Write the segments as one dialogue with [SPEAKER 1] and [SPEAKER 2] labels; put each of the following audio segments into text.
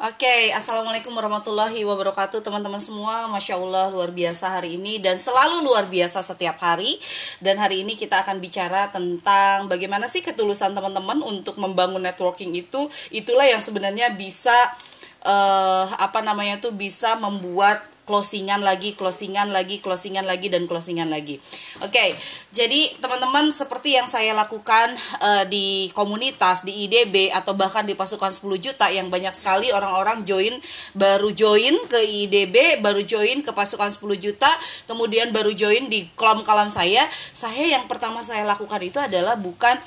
[SPEAKER 1] Oke, assalamualaikum warahmatullahi wabarakatuh, teman-teman semua. Masya Allah, luar biasa hari ini dan selalu luar biasa setiap hari. Dan hari ini kita akan bicara tentang bagaimana sih ketulusan teman-teman untuk membangun networking itu. Itulah yang sebenarnya bisa uh, apa namanya tuh bisa membuat closingan lagi, closingan lagi, closingan lagi dan closingan lagi. Oke, okay, jadi teman-teman seperti yang saya lakukan uh, di komunitas di IDB atau bahkan di pasukan 10 juta yang banyak sekali orang-orang join baru join ke IDB, baru join ke pasukan 10 juta, kemudian baru join di kolam-kolam saya. Saya yang pertama saya lakukan itu adalah bukan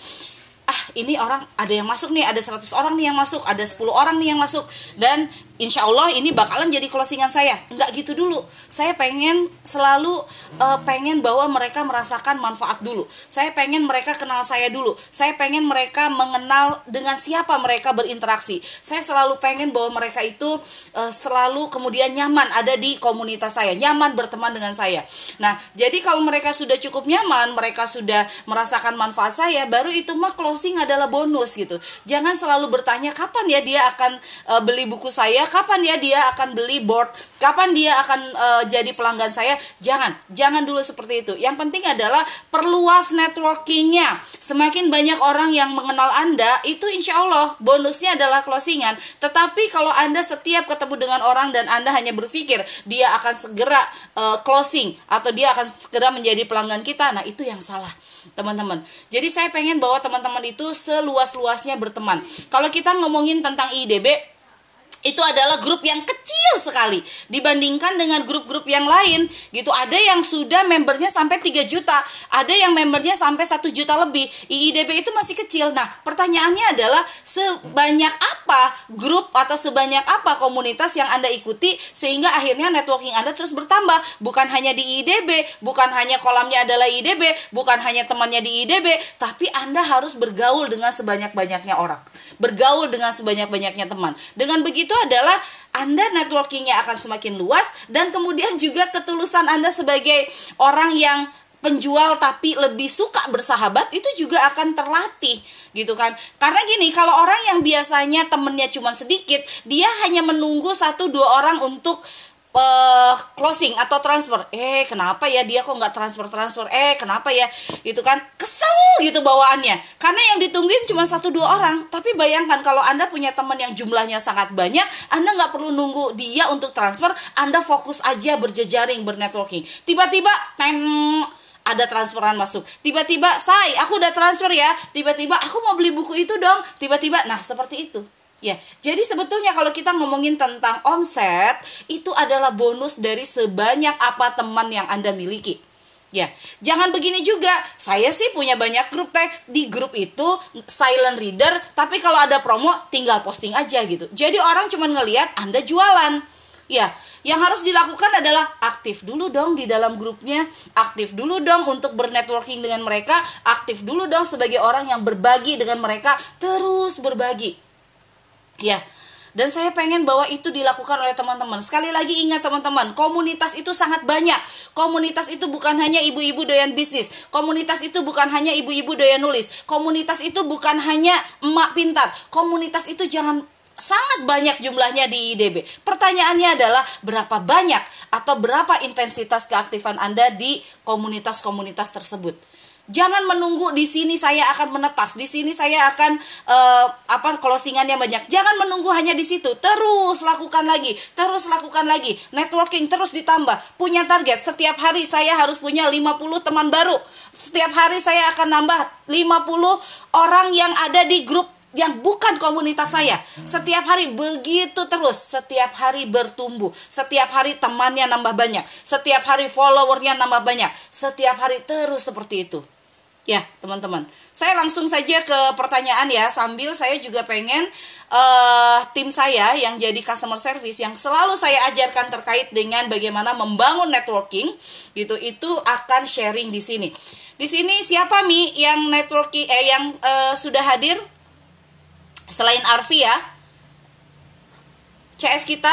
[SPEAKER 1] ah ini orang ada yang masuk nih ada 100 orang nih yang masuk ada 10 orang nih yang masuk dan insya Allah ini bakalan jadi closingan saya. Nggak gitu dulu. Saya pengen selalu uh, pengen bahwa mereka merasakan manfaat dulu. Saya pengen mereka kenal saya dulu. Saya pengen mereka mengenal dengan siapa mereka berinteraksi. Saya selalu pengen bahwa mereka itu uh, selalu kemudian nyaman ada di komunitas saya. Nyaman berteman dengan saya. Nah jadi kalau mereka sudah cukup nyaman mereka sudah merasakan manfaat saya baru itu mah closing adalah bonus gitu. Jangan selalu bertanya kapan ya dia akan uh, beli buku saya kapan ya dia akan beli board? Kapan dia akan uh, jadi pelanggan saya? Jangan jangan dulu seperti itu. Yang penting adalah perluas networkingnya. Semakin banyak orang yang mengenal anda itu insya Allah bonusnya adalah closingan. Tetapi kalau anda setiap ketemu dengan orang dan anda hanya berpikir dia akan segera uh, closing atau dia akan segera menjadi pelanggan kita nah itu yang salah teman-teman. Jadi saya pengen bahwa teman-teman itu seluas-luasnya berteman. Kalau kita ngomongin tentang IDB itu adalah grup yang kecil sekali. Dibandingkan dengan grup-grup yang lain gitu. Ada yang sudah membernya sampai 3 juta. Ada yang membernya sampai satu juta lebih. IIDB itu masih kecil. Nah pertanyaannya adalah sebanyak apa grup atau sebanyak apa komunitas yang anda ikuti sehingga akhirnya networking anda terus bertambah? Bukan hanya di IIDB bukan hanya kolamnya adalah IIDB bukan hanya temannya di IIDB tapi anda harus bergaul dengan sebanyak-banyaknya orang. Bergaul dengan sebanyak-banyaknya teman. Dengan begitu itu adalah Anda networkingnya akan semakin luas dan kemudian juga ketulusan Anda sebagai orang yang penjual tapi lebih suka bersahabat itu juga akan terlatih gitu kan? Karena gini kalau orang yang biasanya temennya cuma sedikit dia hanya menunggu satu dua orang untuk uh, closing atau transfer. Eh kenapa ya dia kok nggak transfer transfer eh kenapa ya? Gitu kan. Kesel gitu bawaannya. Karena yang ditungguin cuma satu dua orang. Tapi bayangkan kalau anda punya teman yang jumlahnya sangat banyak anda nggak perlu nunggu dia untuk transfer. Anda fokus aja berjejaring bernetworking. Tiba-tiba ten ada transferan masuk. Tiba-tiba say aku udah transfer ya. Tiba-tiba aku mau beli buku itu dong. Tiba-tiba nah seperti itu Ya, jadi sebetulnya kalau kita ngomongin tentang omset, itu adalah bonus dari sebanyak apa teman yang Anda miliki. Ya, jangan begini juga. Saya sih punya banyak grup teh di grup itu silent reader, tapi kalau ada promo tinggal posting aja gitu. Jadi orang cuma ngelihat Anda jualan. Ya, yang harus dilakukan adalah aktif dulu dong di dalam grupnya, aktif dulu dong untuk bernetworking dengan mereka, aktif dulu dong sebagai orang yang berbagi dengan mereka, terus berbagi. Ya, dan saya pengen bahwa itu dilakukan oleh teman-teman. Sekali lagi ingat teman-teman, komunitas itu sangat banyak. Komunitas itu bukan hanya ibu-ibu doyan bisnis. Komunitas itu bukan hanya ibu-ibu doyan nulis. Komunitas itu bukan hanya emak pintar. Komunitas itu jangan sangat banyak jumlahnya di IDB. Pertanyaannya adalah berapa banyak atau berapa intensitas keaktifan Anda di komunitas-komunitas tersebut. Jangan menunggu di sini saya akan menetas, di sini saya akan uh, apa closingannya banyak. Jangan menunggu hanya di situ. Terus lakukan lagi, terus lakukan lagi. Networking terus ditambah. Punya target setiap hari saya harus punya 50 teman baru. Setiap hari saya akan nambah 50 orang yang ada di grup yang bukan komunitas saya. Setiap hari begitu terus, setiap hari bertumbuh, setiap hari temannya nambah banyak, setiap hari followernya nambah banyak, setiap hari terus seperti itu. Ya, teman-teman. Saya langsung saja ke pertanyaan ya, sambil saya juga pengen uh, tim saya yang jadi customer service yang selalu saya ajarkan terkait dengan bagaimana membangun networking gitu itu akan sharing di sini. Di sini siapa Mi yang networking eh yang uh, sudah hadir selain Arfi ya? CS kita.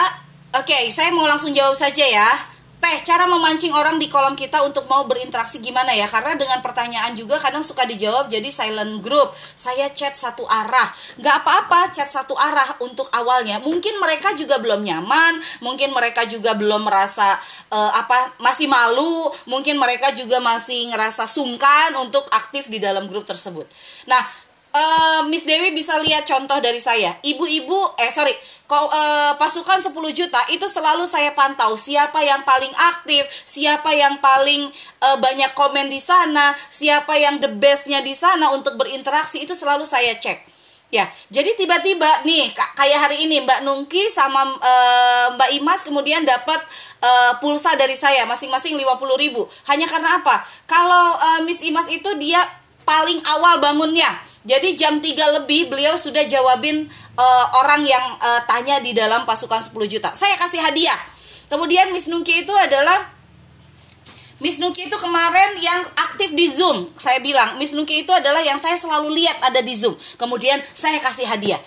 [SPEAKER 1] Oke, okay, saya mau langsung jawab saja ya. T Oke, cara memancing orang di kolom kita untuk mau berinteraksi gimana ya? Karena dengan pertanyaan juga kadang suka dijawab jadi silent group. Saya chat satu arah. Nggak apa-apa chat satu arah untuk awalnya. Mungkin mereka juga belum nyaman, mungkin mereka juga belum merasa uh, apa masih malu, mungkin mereka juga masih ngerasa sungkan untuk aktif di dalam grup tersebut. Nah, uh, Miss Dewi bisa lihat contoh dari saya. Ibu-ibu, eh sorry, uh, pasukan 10 juta itu selalu saya pantau siapa yang paling aktif, siapa yang paling uh, banyak komen di sana, siapa yang the bestnya di sana untuk berinteraksi itu selalu saya cek. Ya, jadi tiba-tiba nih kayak hari ini Mbak Nungki sama uh, Mbak Imas kemudian dapat uh, pulsa dari saya masing-masing 50 ribu. Hanya karena apa? Kalau uh, Miss Imas itu dia paling awal bangunnya. Jadi jam 3 lebih beliau sudah jawabin uh, orang yang uh, tanya di dalam pasukan 10 juta. Saya kasih hadiah. Kemudian Miss Nuki itu adalah Miss Nuki itu kemarin yang aktif di Zoom. Saya bilang, Miss Nuki itu adalah yang saya selalu lihat ada di Zoom. Kemudian saya kasih hadiah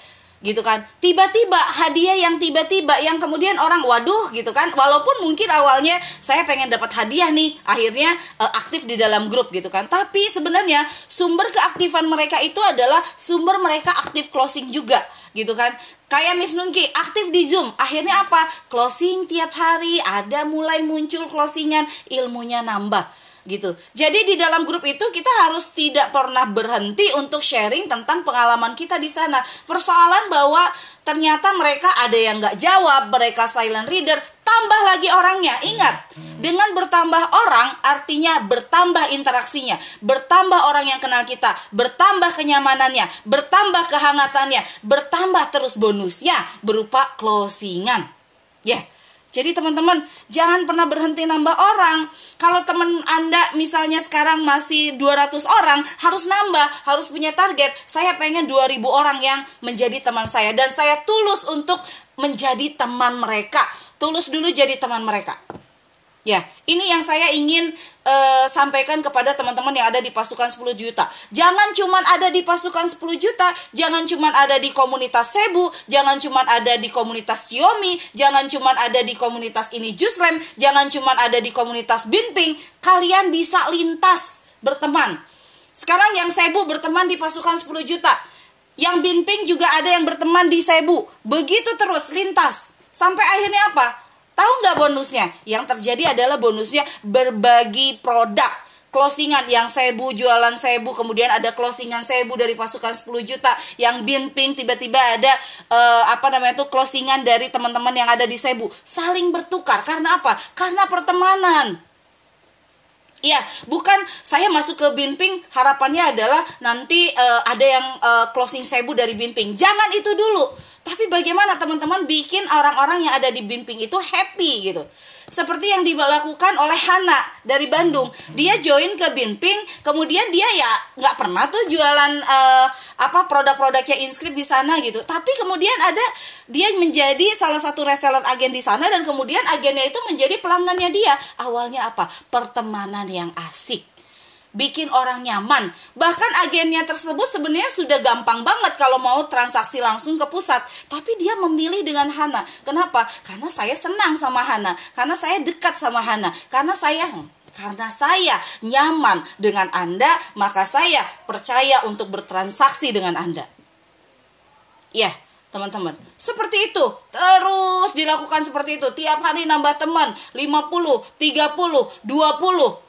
[SPEAKER 1] gitu kan. Tiba-tiba hadiah yang tiba-tiba yang kemudian orang waduh gitu kan. Walaupun mungkin awalnya saya pengen dapat hadiah nih akhirnya uh, aktif di dalam grup gitu kan. Tapi sebenarnya sumber keaktifan mereka itu adalah sumber mereka aktif closing juga gitu kan. Kayak Miss Nungki aktif di Zoom. Akhirnya apa? Closing tiap hari ada mulai muncul closingan ilmunya nambah gitu. Jadi di dalam grup itu kita harus tidak pernah berhenti untuk sharing tentang pengalaman kita di sana. Persoalan bahwa ternyata mereka ada yang nggak jawab, mereka silent reader, tambah lagi orangnya. Ingat, dengan bertambah orang artinya bertambah interaksinya, bertambah orang yang kenal kita, bertambah kenyamanannya, bertambah kehangatannya, bertambah terus bonusnya berupa closingan. Ya. Yeah jadi teman-teman jangan pernah berhenti nambah orang. Kalau teman Anda misalnya sekarang masih 200 orang, harus nambah, harus punya target. Saya pengen 2000 orang yang menjadi teman saya dan saya tulus untuk menjadi teman mereka. Tulus dulu jadi teman mereka. Ya, ini yang saya ingin uh, sampaikan kepada teman-teman yang ada di pasukan 10 juta. Jangan cuman ada di pasukan 10 juta, jangan cuman ada di komunitas Sebu, jangan cuman ada di komunitas Xiaomi, jangan cuman ada di komunitas ini Juslem, jangan cuman ada di komunitas Binping. Kalian bisa lintas berteman. Sekarang yang Sebu berteman di pasukan 10 juta. Yang Binping juga ada yang berteman di Sebu. Begitu terus lintas. Sampai akhirnya apa? Tahu nggak bonusnya? Yang terjadi adalah bonusnya berbagi produk closingan yang sebu jualan sebu kemudian ada closingan sebu dari pasukan 10 juta yang binping tiba-tiba ada uh, apa namanya itu closingan dari teman-teman yang ada di sebu saling bertukar. Karena apa? Karena pertemanan Iya, bukan saya masuk ke Binping harapannya adalah nanti uh, ada yang uh, closing sebu dari Binping. Jangan itu dulu. Tapi bagaimana teman-teman bikin orang-orang yang ada di Binping itu happy gitu. Seperti yang dilakukan oleh Hana dari Bandung. Dia join ke Binping, kemudian dia ya nggak pernah tuh jualan uh, apa produk-produknya inskrip di sana gitu. Tapi kemudian ada dia menjadi salah satu reseller agen di sana dan kemudian agennya itu menjadi pelanggannya dia. Awalnya apa? Pertemanan yang asik bikin orang nyaman. Bahkan agennya tersebut sebenarnya sudah gampang banget kalau mau transaksi langsung ke pusat. Tapi dia memilih dengan Hana. Kenapa? Karena saya senang sama Hana. Karena saya dekat sama Hana. Karena saya karena saya nyaman dengan Anda, maka saya percaya untuk bertransaksi dengan Anda. Ya, teman-teman. Seperti itu. Terus dilakukan seperti itu. Tiap hari nambah teman. 50, 30, 20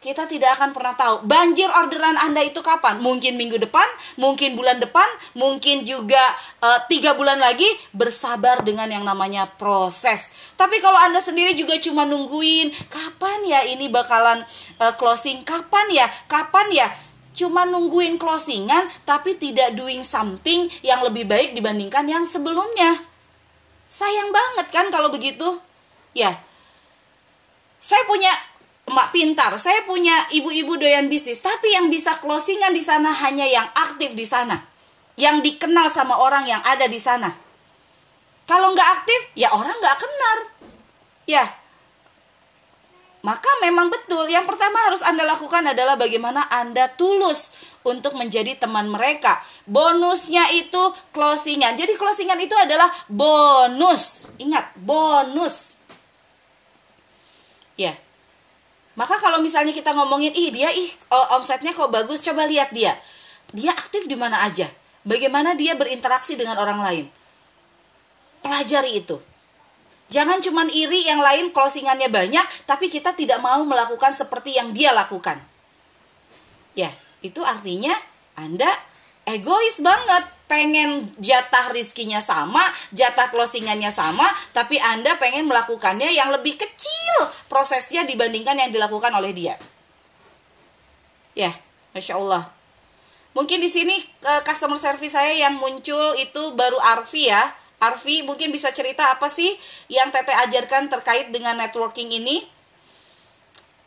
[SPEAKER 1] kita tidak akan pernah tahu banjir orderan Anda itu kapan. Mungkin minggu depan, mungkin bulan depan, mungkin juga uh, tiga bulan lagi. Bersabar dengan yang namanya proses. Tapi kalau Anda sendiri juga cuma nungguin kapan ya ini bakalan uh, closing, kapan ya, kapan ya. Cuma nungguin closingan tapi tidak doing something yang lebih baik dibandingkan yang sebelumnya. Sayang banget kan kalau begitu? Ya. Saya punya emak pintar, saya punya ibu-ibu doyan bisnis, tapi yang bisa closingan di sana hanya yang aktif di sana, yang dikenal sama orang yang ada di sana. Kalau nggak aktif, ya orang nggak kenal. Ya, maka memang betul yang pertama harus Anda lakukan adalah bagaimana Anda tulus untuk menjadi teman mereka. Bonusnya itu closingan. Jadi closingan itu adalah bonus. Ingat, bonus Ya. Maka kalau misalnya kita ngomongin, ih dia ih omsetnya kok bagus, coba lihat dia. Dia aktif di mana aja. Bagaimana dia berinteraksi dengan orang lain. Pelajari itu. Jangan cuman iri yang lain closingannya banyak, tapi kita tidak mau melakukan seperti yang dia lakukan. Ya, itu artinya Anda egois banget pengen jatah rizkinya sama, jatah closingannya sama, tapi Anda pengen melakukannya yang lebih kecil prosesnya dibandingkan yang dilakukan oleh dia. Ya, Masya Allah. Mungkin di sini uh, customer service saya yang muncul itu baru Arfi ya. Arfi mungkin bisa cerita apa sih yang Teteh ajarkan terkait dengan networking ini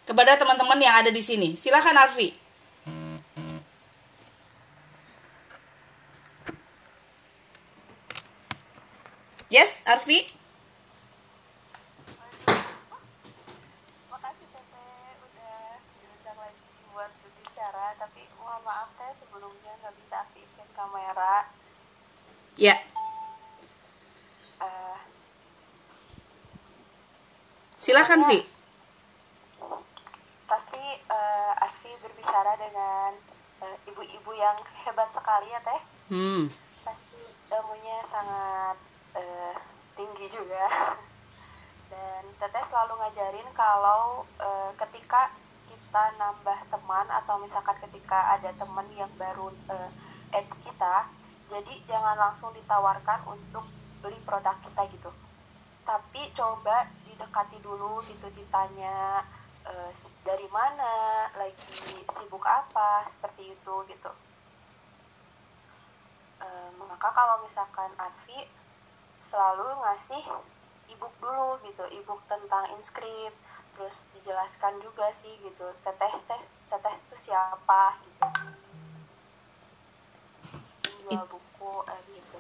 [SPEAKER 1] kepada teman-teman yang ada di sini. Silakan Arfi. Yes, Arfi.
[SPEAKER 2] Makasih Teteh udah diundang lagi buat berbicara, tapi mohon maaf Teh sebelumnya nggak bisa aktifin kamera.
[SPEAKER 1] Ya.
[SPEAKER 2] Uh,
[SPEAKER 1] Silakan Vi.
[SPEAKER 2] Pasti uh, Afi berbicara dengan uh, ibu-ibu yang hebat sekali ya Teh.
[SPEAKER 1] Hmm.
[SPEAKER 2] Pasti ilmunya sangat uh, tinggi juga. Dan teteh selalu ngajarin kalau uh, ketika kita nambah teman atau misalkan ketika ada teman yang baru uh, add kita jadi jangan langsung ditawarkan untuk beli produk kita gitu. Tapi coba didekati dulu gitu ditanya uh, dari mana lagi sibuk apa seperti itu gitu. Uh, maka kalau misalkan Arfi selalu ngasih ebook dulu gitu ebook tentang inskrip terus dijelaskan juga sih gitu teteh teh teteh itu siapa gitu. Jual buku eh, gitu.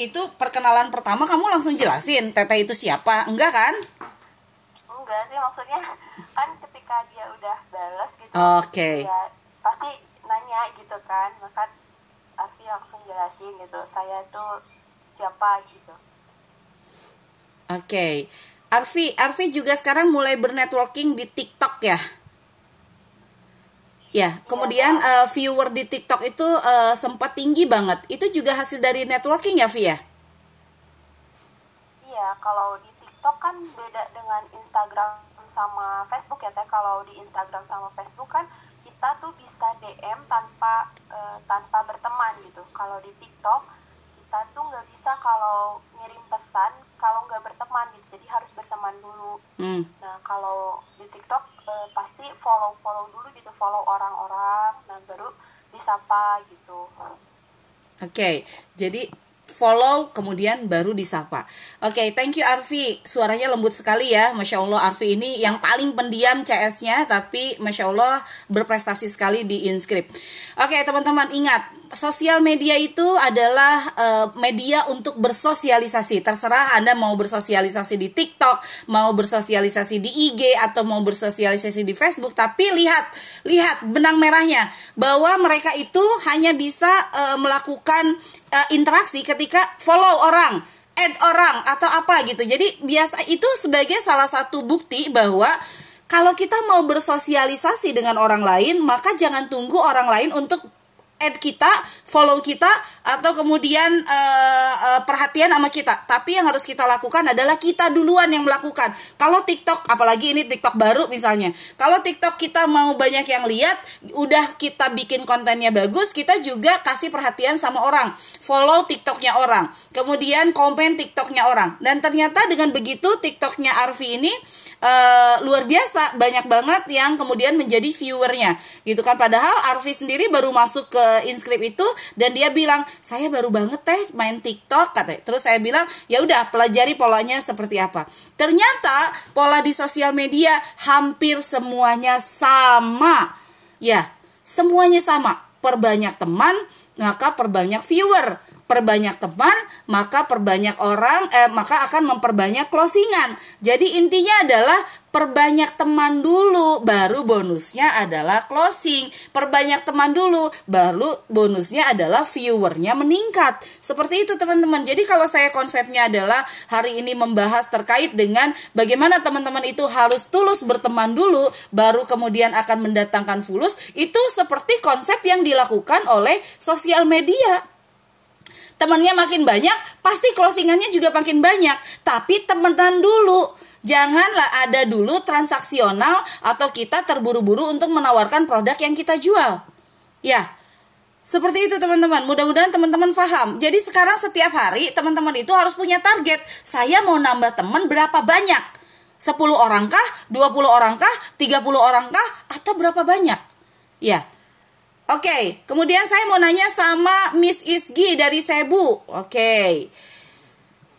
[SPEAKER 1] Itu perkenalan pertama kamu langsung jelasin teteh itu siapa? Enggak kan?
[SPEAKER 2] Enggak sih maksudnya kan ketika dia udah balas gitu
[SPEAKER 1] oke. okay.
[SPEAKER 2] ya pasti nanya gitu kan maka Afi langsung jelasin gitu saya tuh siapa gitu.
[SPEAKER 1] Oke, okay. Arfi, Arfi juga sekarang mulai bernetworking di TikTok ya. Ya, kemudian ya, uh, viewer di TikTok itu uh, sempat tinggi banget. Itu juga hasil dari networking ya, Vi ya?
[SPEAKER 2] Iya, kalau di TikTok kan beda dengan Instagram sama Facebook ya, Teh. Kalau di Instagram sama Facebook kan kita tuh bisa DM tanpa uh, tanpa berteman gitu. Kalau di TikTok kita tuh nggak bisa kalau ngirim pesan kalau nggak berteman gitu jadi harus berteman dulu hmm. nah kalau di TikTok eh, pasti follow follow dulu gitu follow orang-orang nah baru disapa gitu
[SPEAKER 1] oke okay, jadi follow kemudian baru disapa. Oke, okay, thank you Arfi. Suaranya lembut sekali ya, masya Allah Arfi ini yang paling pendiam CS-nya, tapi masya Allah berprestasi sekali di inscript. Oke okay, teman-teman ingat sosial media itu adalah uh, media untuk bersosialisasi. Terserah Anda mau bersosialisasi di TikTok, mau bersosialisasi di IG atau mau bersosialisasi di Facebook, tapi lihat lihat benang merahnya bahwa mereka itu hanya bisa uh, melakukan uh, interaksi ketika follow orang add orang atau apa gitu. Jadi biasa itu sebagai salah satu bukti bahwa kalau kita mau bersosialisasi dengan orang lain, maka jangan tunggu orang lain untuk add kita, follow kita atau kemudian uh, uh, perhatian sama kita. Tapi yang harus kita lakukan adalah kita duluan yang melakukan. Kalau TikTok, apalagi ini TikTok baru misalnya. Kalau TikTok kita mau banyak yang lihat, udah kita bikin kontennya bagus, kita juga kasih perhatian sama orang. Follow TikToknya orang. Kemudian komen TikToknya orang. Dan ternyata dengan begitu TikToknya Arfi ini uh, luar biasa, banyak banget yang kemudian menjadi viewernya. Gitu kan. Padahal Arfi sendiri baru masuk ke inskrip itu dan dia bilang saya baru banget teh main TikTok katanya. Terus saya bilang ya udah pelajari polanya seperti apa. Ternyata pola di sosial media hampir semuanya sama. Ya, semuanya sama. Perbanyak teman, maka perbanyak viewer perbanyak teman, maka perbanyak orang eh maka akan memperbanyak closingan. Jadi intinya adalah perbanyak teman dulu baru bonusnya adalah closing. Perbanyak teman dulu baru bonusnya adalah viewernya meningkat. Seperti itu teman-teman. Jadi kalau saya konsepnya adalah hari ini membahas terkait dengan bagaimana teman-teman itu harus tulus berteman dulu baru kemudian akan mendatangkan fulus, itu seperti konsep yang dilakukan oleh sosial media temennya makin banyak, pasti closingannya juga makin banyak. Tapi temenan dulu. Janganlah ada dulu transaksional atau kita terburu-buru untuk menawarkan produk yang kita jual. Ya, seperti itu teman-teman. Mudah-mudahan teman-teman paham. Jadi sekarang setiap hari teman-teman itu harus punya target. Saya mau nambah teman berapa banyak? 10 orang kah? 20 orang kah? 30 orang kah? Atau berapa banyak? Ya, Oke, kemudian saya mau nanya sama Miss Isgi dari Sebu. Oke.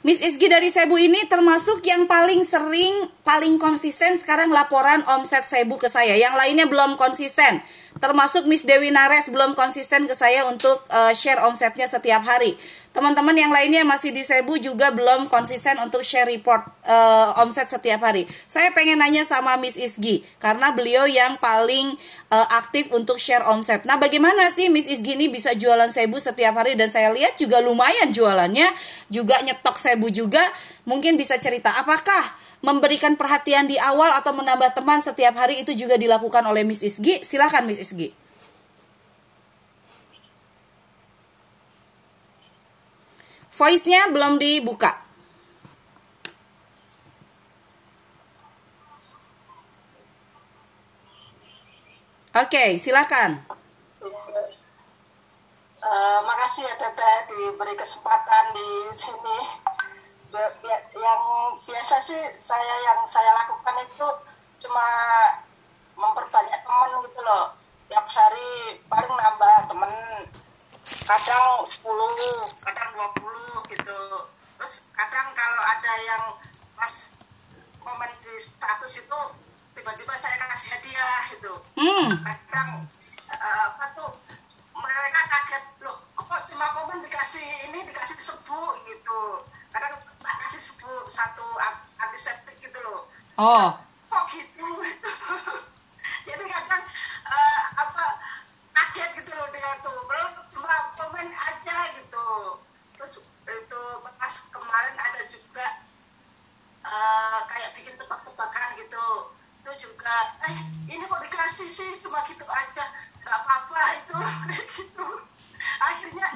[SPEAKER 1] Miss Isgi dari Sebu ini termasuk yang paling sering, paling konsisten sekarang laporan omset Sebu ke saya. Yang lainnya belum konsisten. Termasuk Miss Dewi Nares belum konsisten ke saya untuk uh, share omsetnya setiap hari. Teman-teman yang lainnya masih di Sebu juga belum konsisten untuk share report uh, omset setiap hari. Saya pengen nanya sama Miss Isgi karena beliau yang paling uh, aktif untuk share omset. Nah, bagaimana sih Miss Isgi ini bisa jualan Sebu setiap hari dan saya lihat juga lumayan jualannya, juga nyetok Sebu juga. Mungkin bisa cerita apakah memberikan perhatian di awal atau menambah teman setiap hari itu juga dilakukan oleh Miss Isgi? Silahkan Miss Isgi. Voice-nya belum dibuka. Oke, okay, silakan.
[SPEAKER 3] Uh, makasih ya Tete diberi kesempatan di sini. Yang biasa sih saya yang saya lakukan itu cuma memperbanyak teman gitu loh. Tiap hari paling nambah temen kadang 10 kadang 20 gitu terus kadang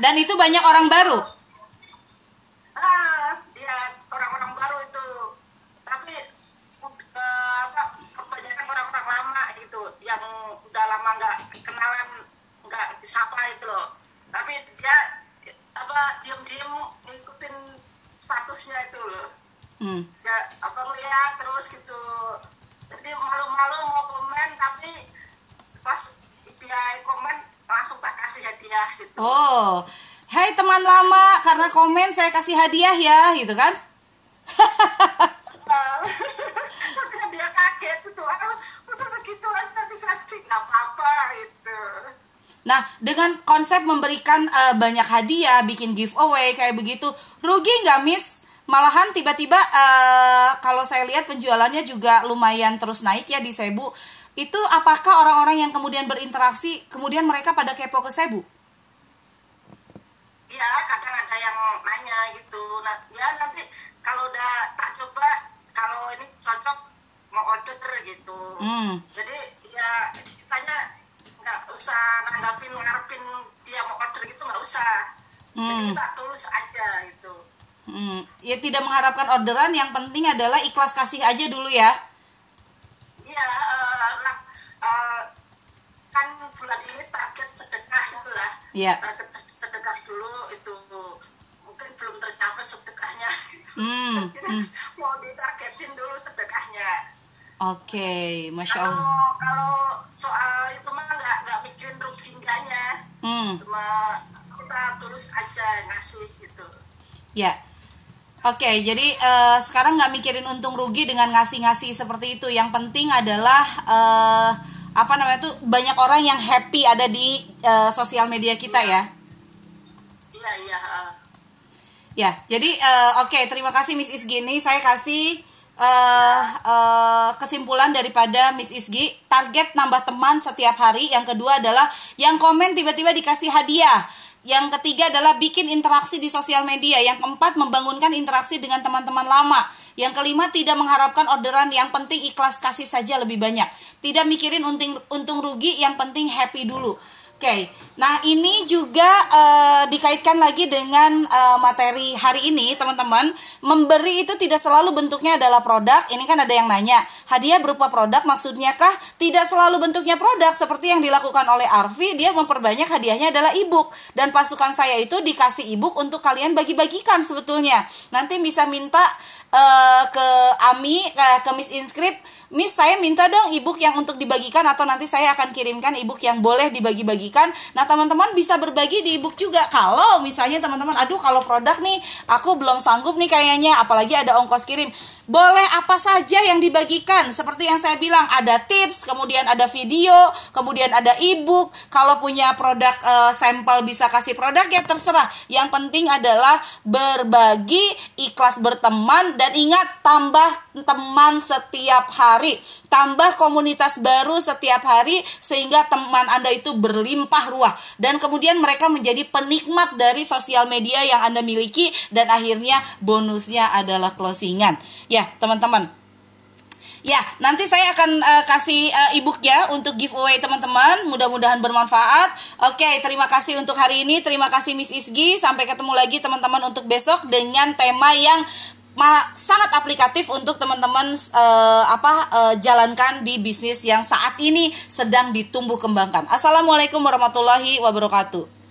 [SPEAKER 1] dan itu banyak orang baru
[SPEAKER 3] ah ya orang-orang baru itu tapi uh, apa kebanyakan orang-orang lama gitu yang udah lama nggak kenalan nggak disapa itu loh tapi dia apa diam-diam ngikutin statusnya itu loh hmm. ya apa lihat terus gitu jadi malu-malu mau komen tapi pas dia komen langsung tak kasih hadiah gitu
[SPEAKER 1] oh Hai hey, teman lama, karena komen saya ya, gitu kan?
[SPEAKER 3] tapi dia kaget gitu, masa segitu aja dikasih nggak apa-apa gitu.
[SPEAKER 1] Nah, dengan konsep memberikan uh, banyak hadiah, bikin giveaway kayak begitu, rugi nggak, Miss? Malahan tiba-tiba uh, kalau saya lihat penjualannya juga lumayan terus naik ya di Sebu. Itu apakah orang-orang yang kemudian berinteraksi, kemudian mereka pada kepo ke Sebu?
[SPEAKER 3] Iya, kadang ada yang nanya gitu. Nah, ya nanti kalau udah tak coba, kalau ini cocok mau order gitu. Hmm. Jadi ya kitanya nggak usah nanggapin ngarepin dia mau order gitu nggak usah hmm. jadi kita tulus aja gitu
[SPEAKER 1] hmm. ya tidak mengharapkan orderan yang penting adalah ikhlas kasih aja dulu ya
[SPEAKER 3] iya bulan ini target sedekah itulah
[SPEAKER 1] ya.
[SPEAKER 3] target sedekah dulu itu mungkin belum tercapai sedekahnya
[SPEAKER 1] hmm.
[SPEAKER 3] jadi hmm. mau ditargetin dulu sedekahnya
[SPEAKER 1] Oke, okay, masya
[SPEAKER 3] Allah. Kalau kalau soal itu mah nggak nggak mikirin rugi enggaknya, hmm. cuma kita tulus aja ngasih gitu.
[SPEAKER 1] Ya, oke. Okay, jadi uh, sekarang nggak mikirin untung rugi dengan ngasih-ngasih seperti itu. Yang penting adalah uh, apa namanya tuh banyak orang yang happy ada di uh, sosial media kita ya.
[SPEAKER 3] Iya iya.
[SPEAKER 1] Ya, jadi uh, oke, okay, terima kasih Miss Isgi ini. Saya kasih uh, uh, kesimpulan daripada Miss Isgi. Target nambah teman setiap hari. Yang kedua adalah yang komen tiba-tiba dikasih hadiah. Yang ketiga adalah bikin interaksi di sosial media. Yang keempat membangunkan interaksi dengan teman-teman lama yang kelima tidak mengharapkan orderan yang penting ikhlas kasih saja lebih banyak tidak mikirin untung untung rugi yang penting happy dulu okay. nah ini juga uh, dikaitkan lagi dengan uh, materi hari ini teman-teman. Memberi itu tidak selalu bentuknya adalah produk. Ini kan ada yang nanya, hadiah berupa produk maksudnya kah? Tidak selalu bentuknya produk seperti yang dilakukan oleh Arfi, dia memperbanyak hadiahnya adalah ebook dan pasukan saya itu dikasih ebook untuk kalian bagi-bagikan sebetulnya. Nanti bisa minta uh, ke Ami, uh, ke Miss Inscript Miss saya minta dong ebook yang untuk dibagikan atau nanti saya akan kirimkan ebook yang boleh dibagi-bagikan. Nah teman-teman bisa berbagi di ebook juga. Kalau misalnya teman-teman, aduh kalau produk nih aku belum sanggup nih kayaknya, apalagi ada ongkos kirim boleh apa saja yang dibagikan. Seperti yang saya bilang ada tips kemudian ada video kemudian ada ebook. Kalau punya produk e, sampel bisa kasih produk ya terserah. Yang penting adalah berbagi ikhlas berteman dan ingat tambah teman setiap hari. Tambah komunitas baru setiap hari sehingga teman anda itu berlimpah ruah. Dan kemudian mereka menjadi penikmat dari sosial media yang anda miliki dan akhirnya bonusnya adalah closingan ya teman-teman Ya, nanti saya akan uh, kasih uh, e-booknya untuk giveaway teman-teman. Mudah-mudahan bermanfaat. Oke, terima kasih untuk hari ini. Terima kasih Miss Isgi. Sampai ketemu lagi teman-teman untuk besok dengan tema yang sangat aplikatif untuk teman-teman uh, apa uh, jalankan di bisnis yang saat ini sedang ditumbuh kembangkan. Assalamualaikum warahmatullahi wabarakatuh.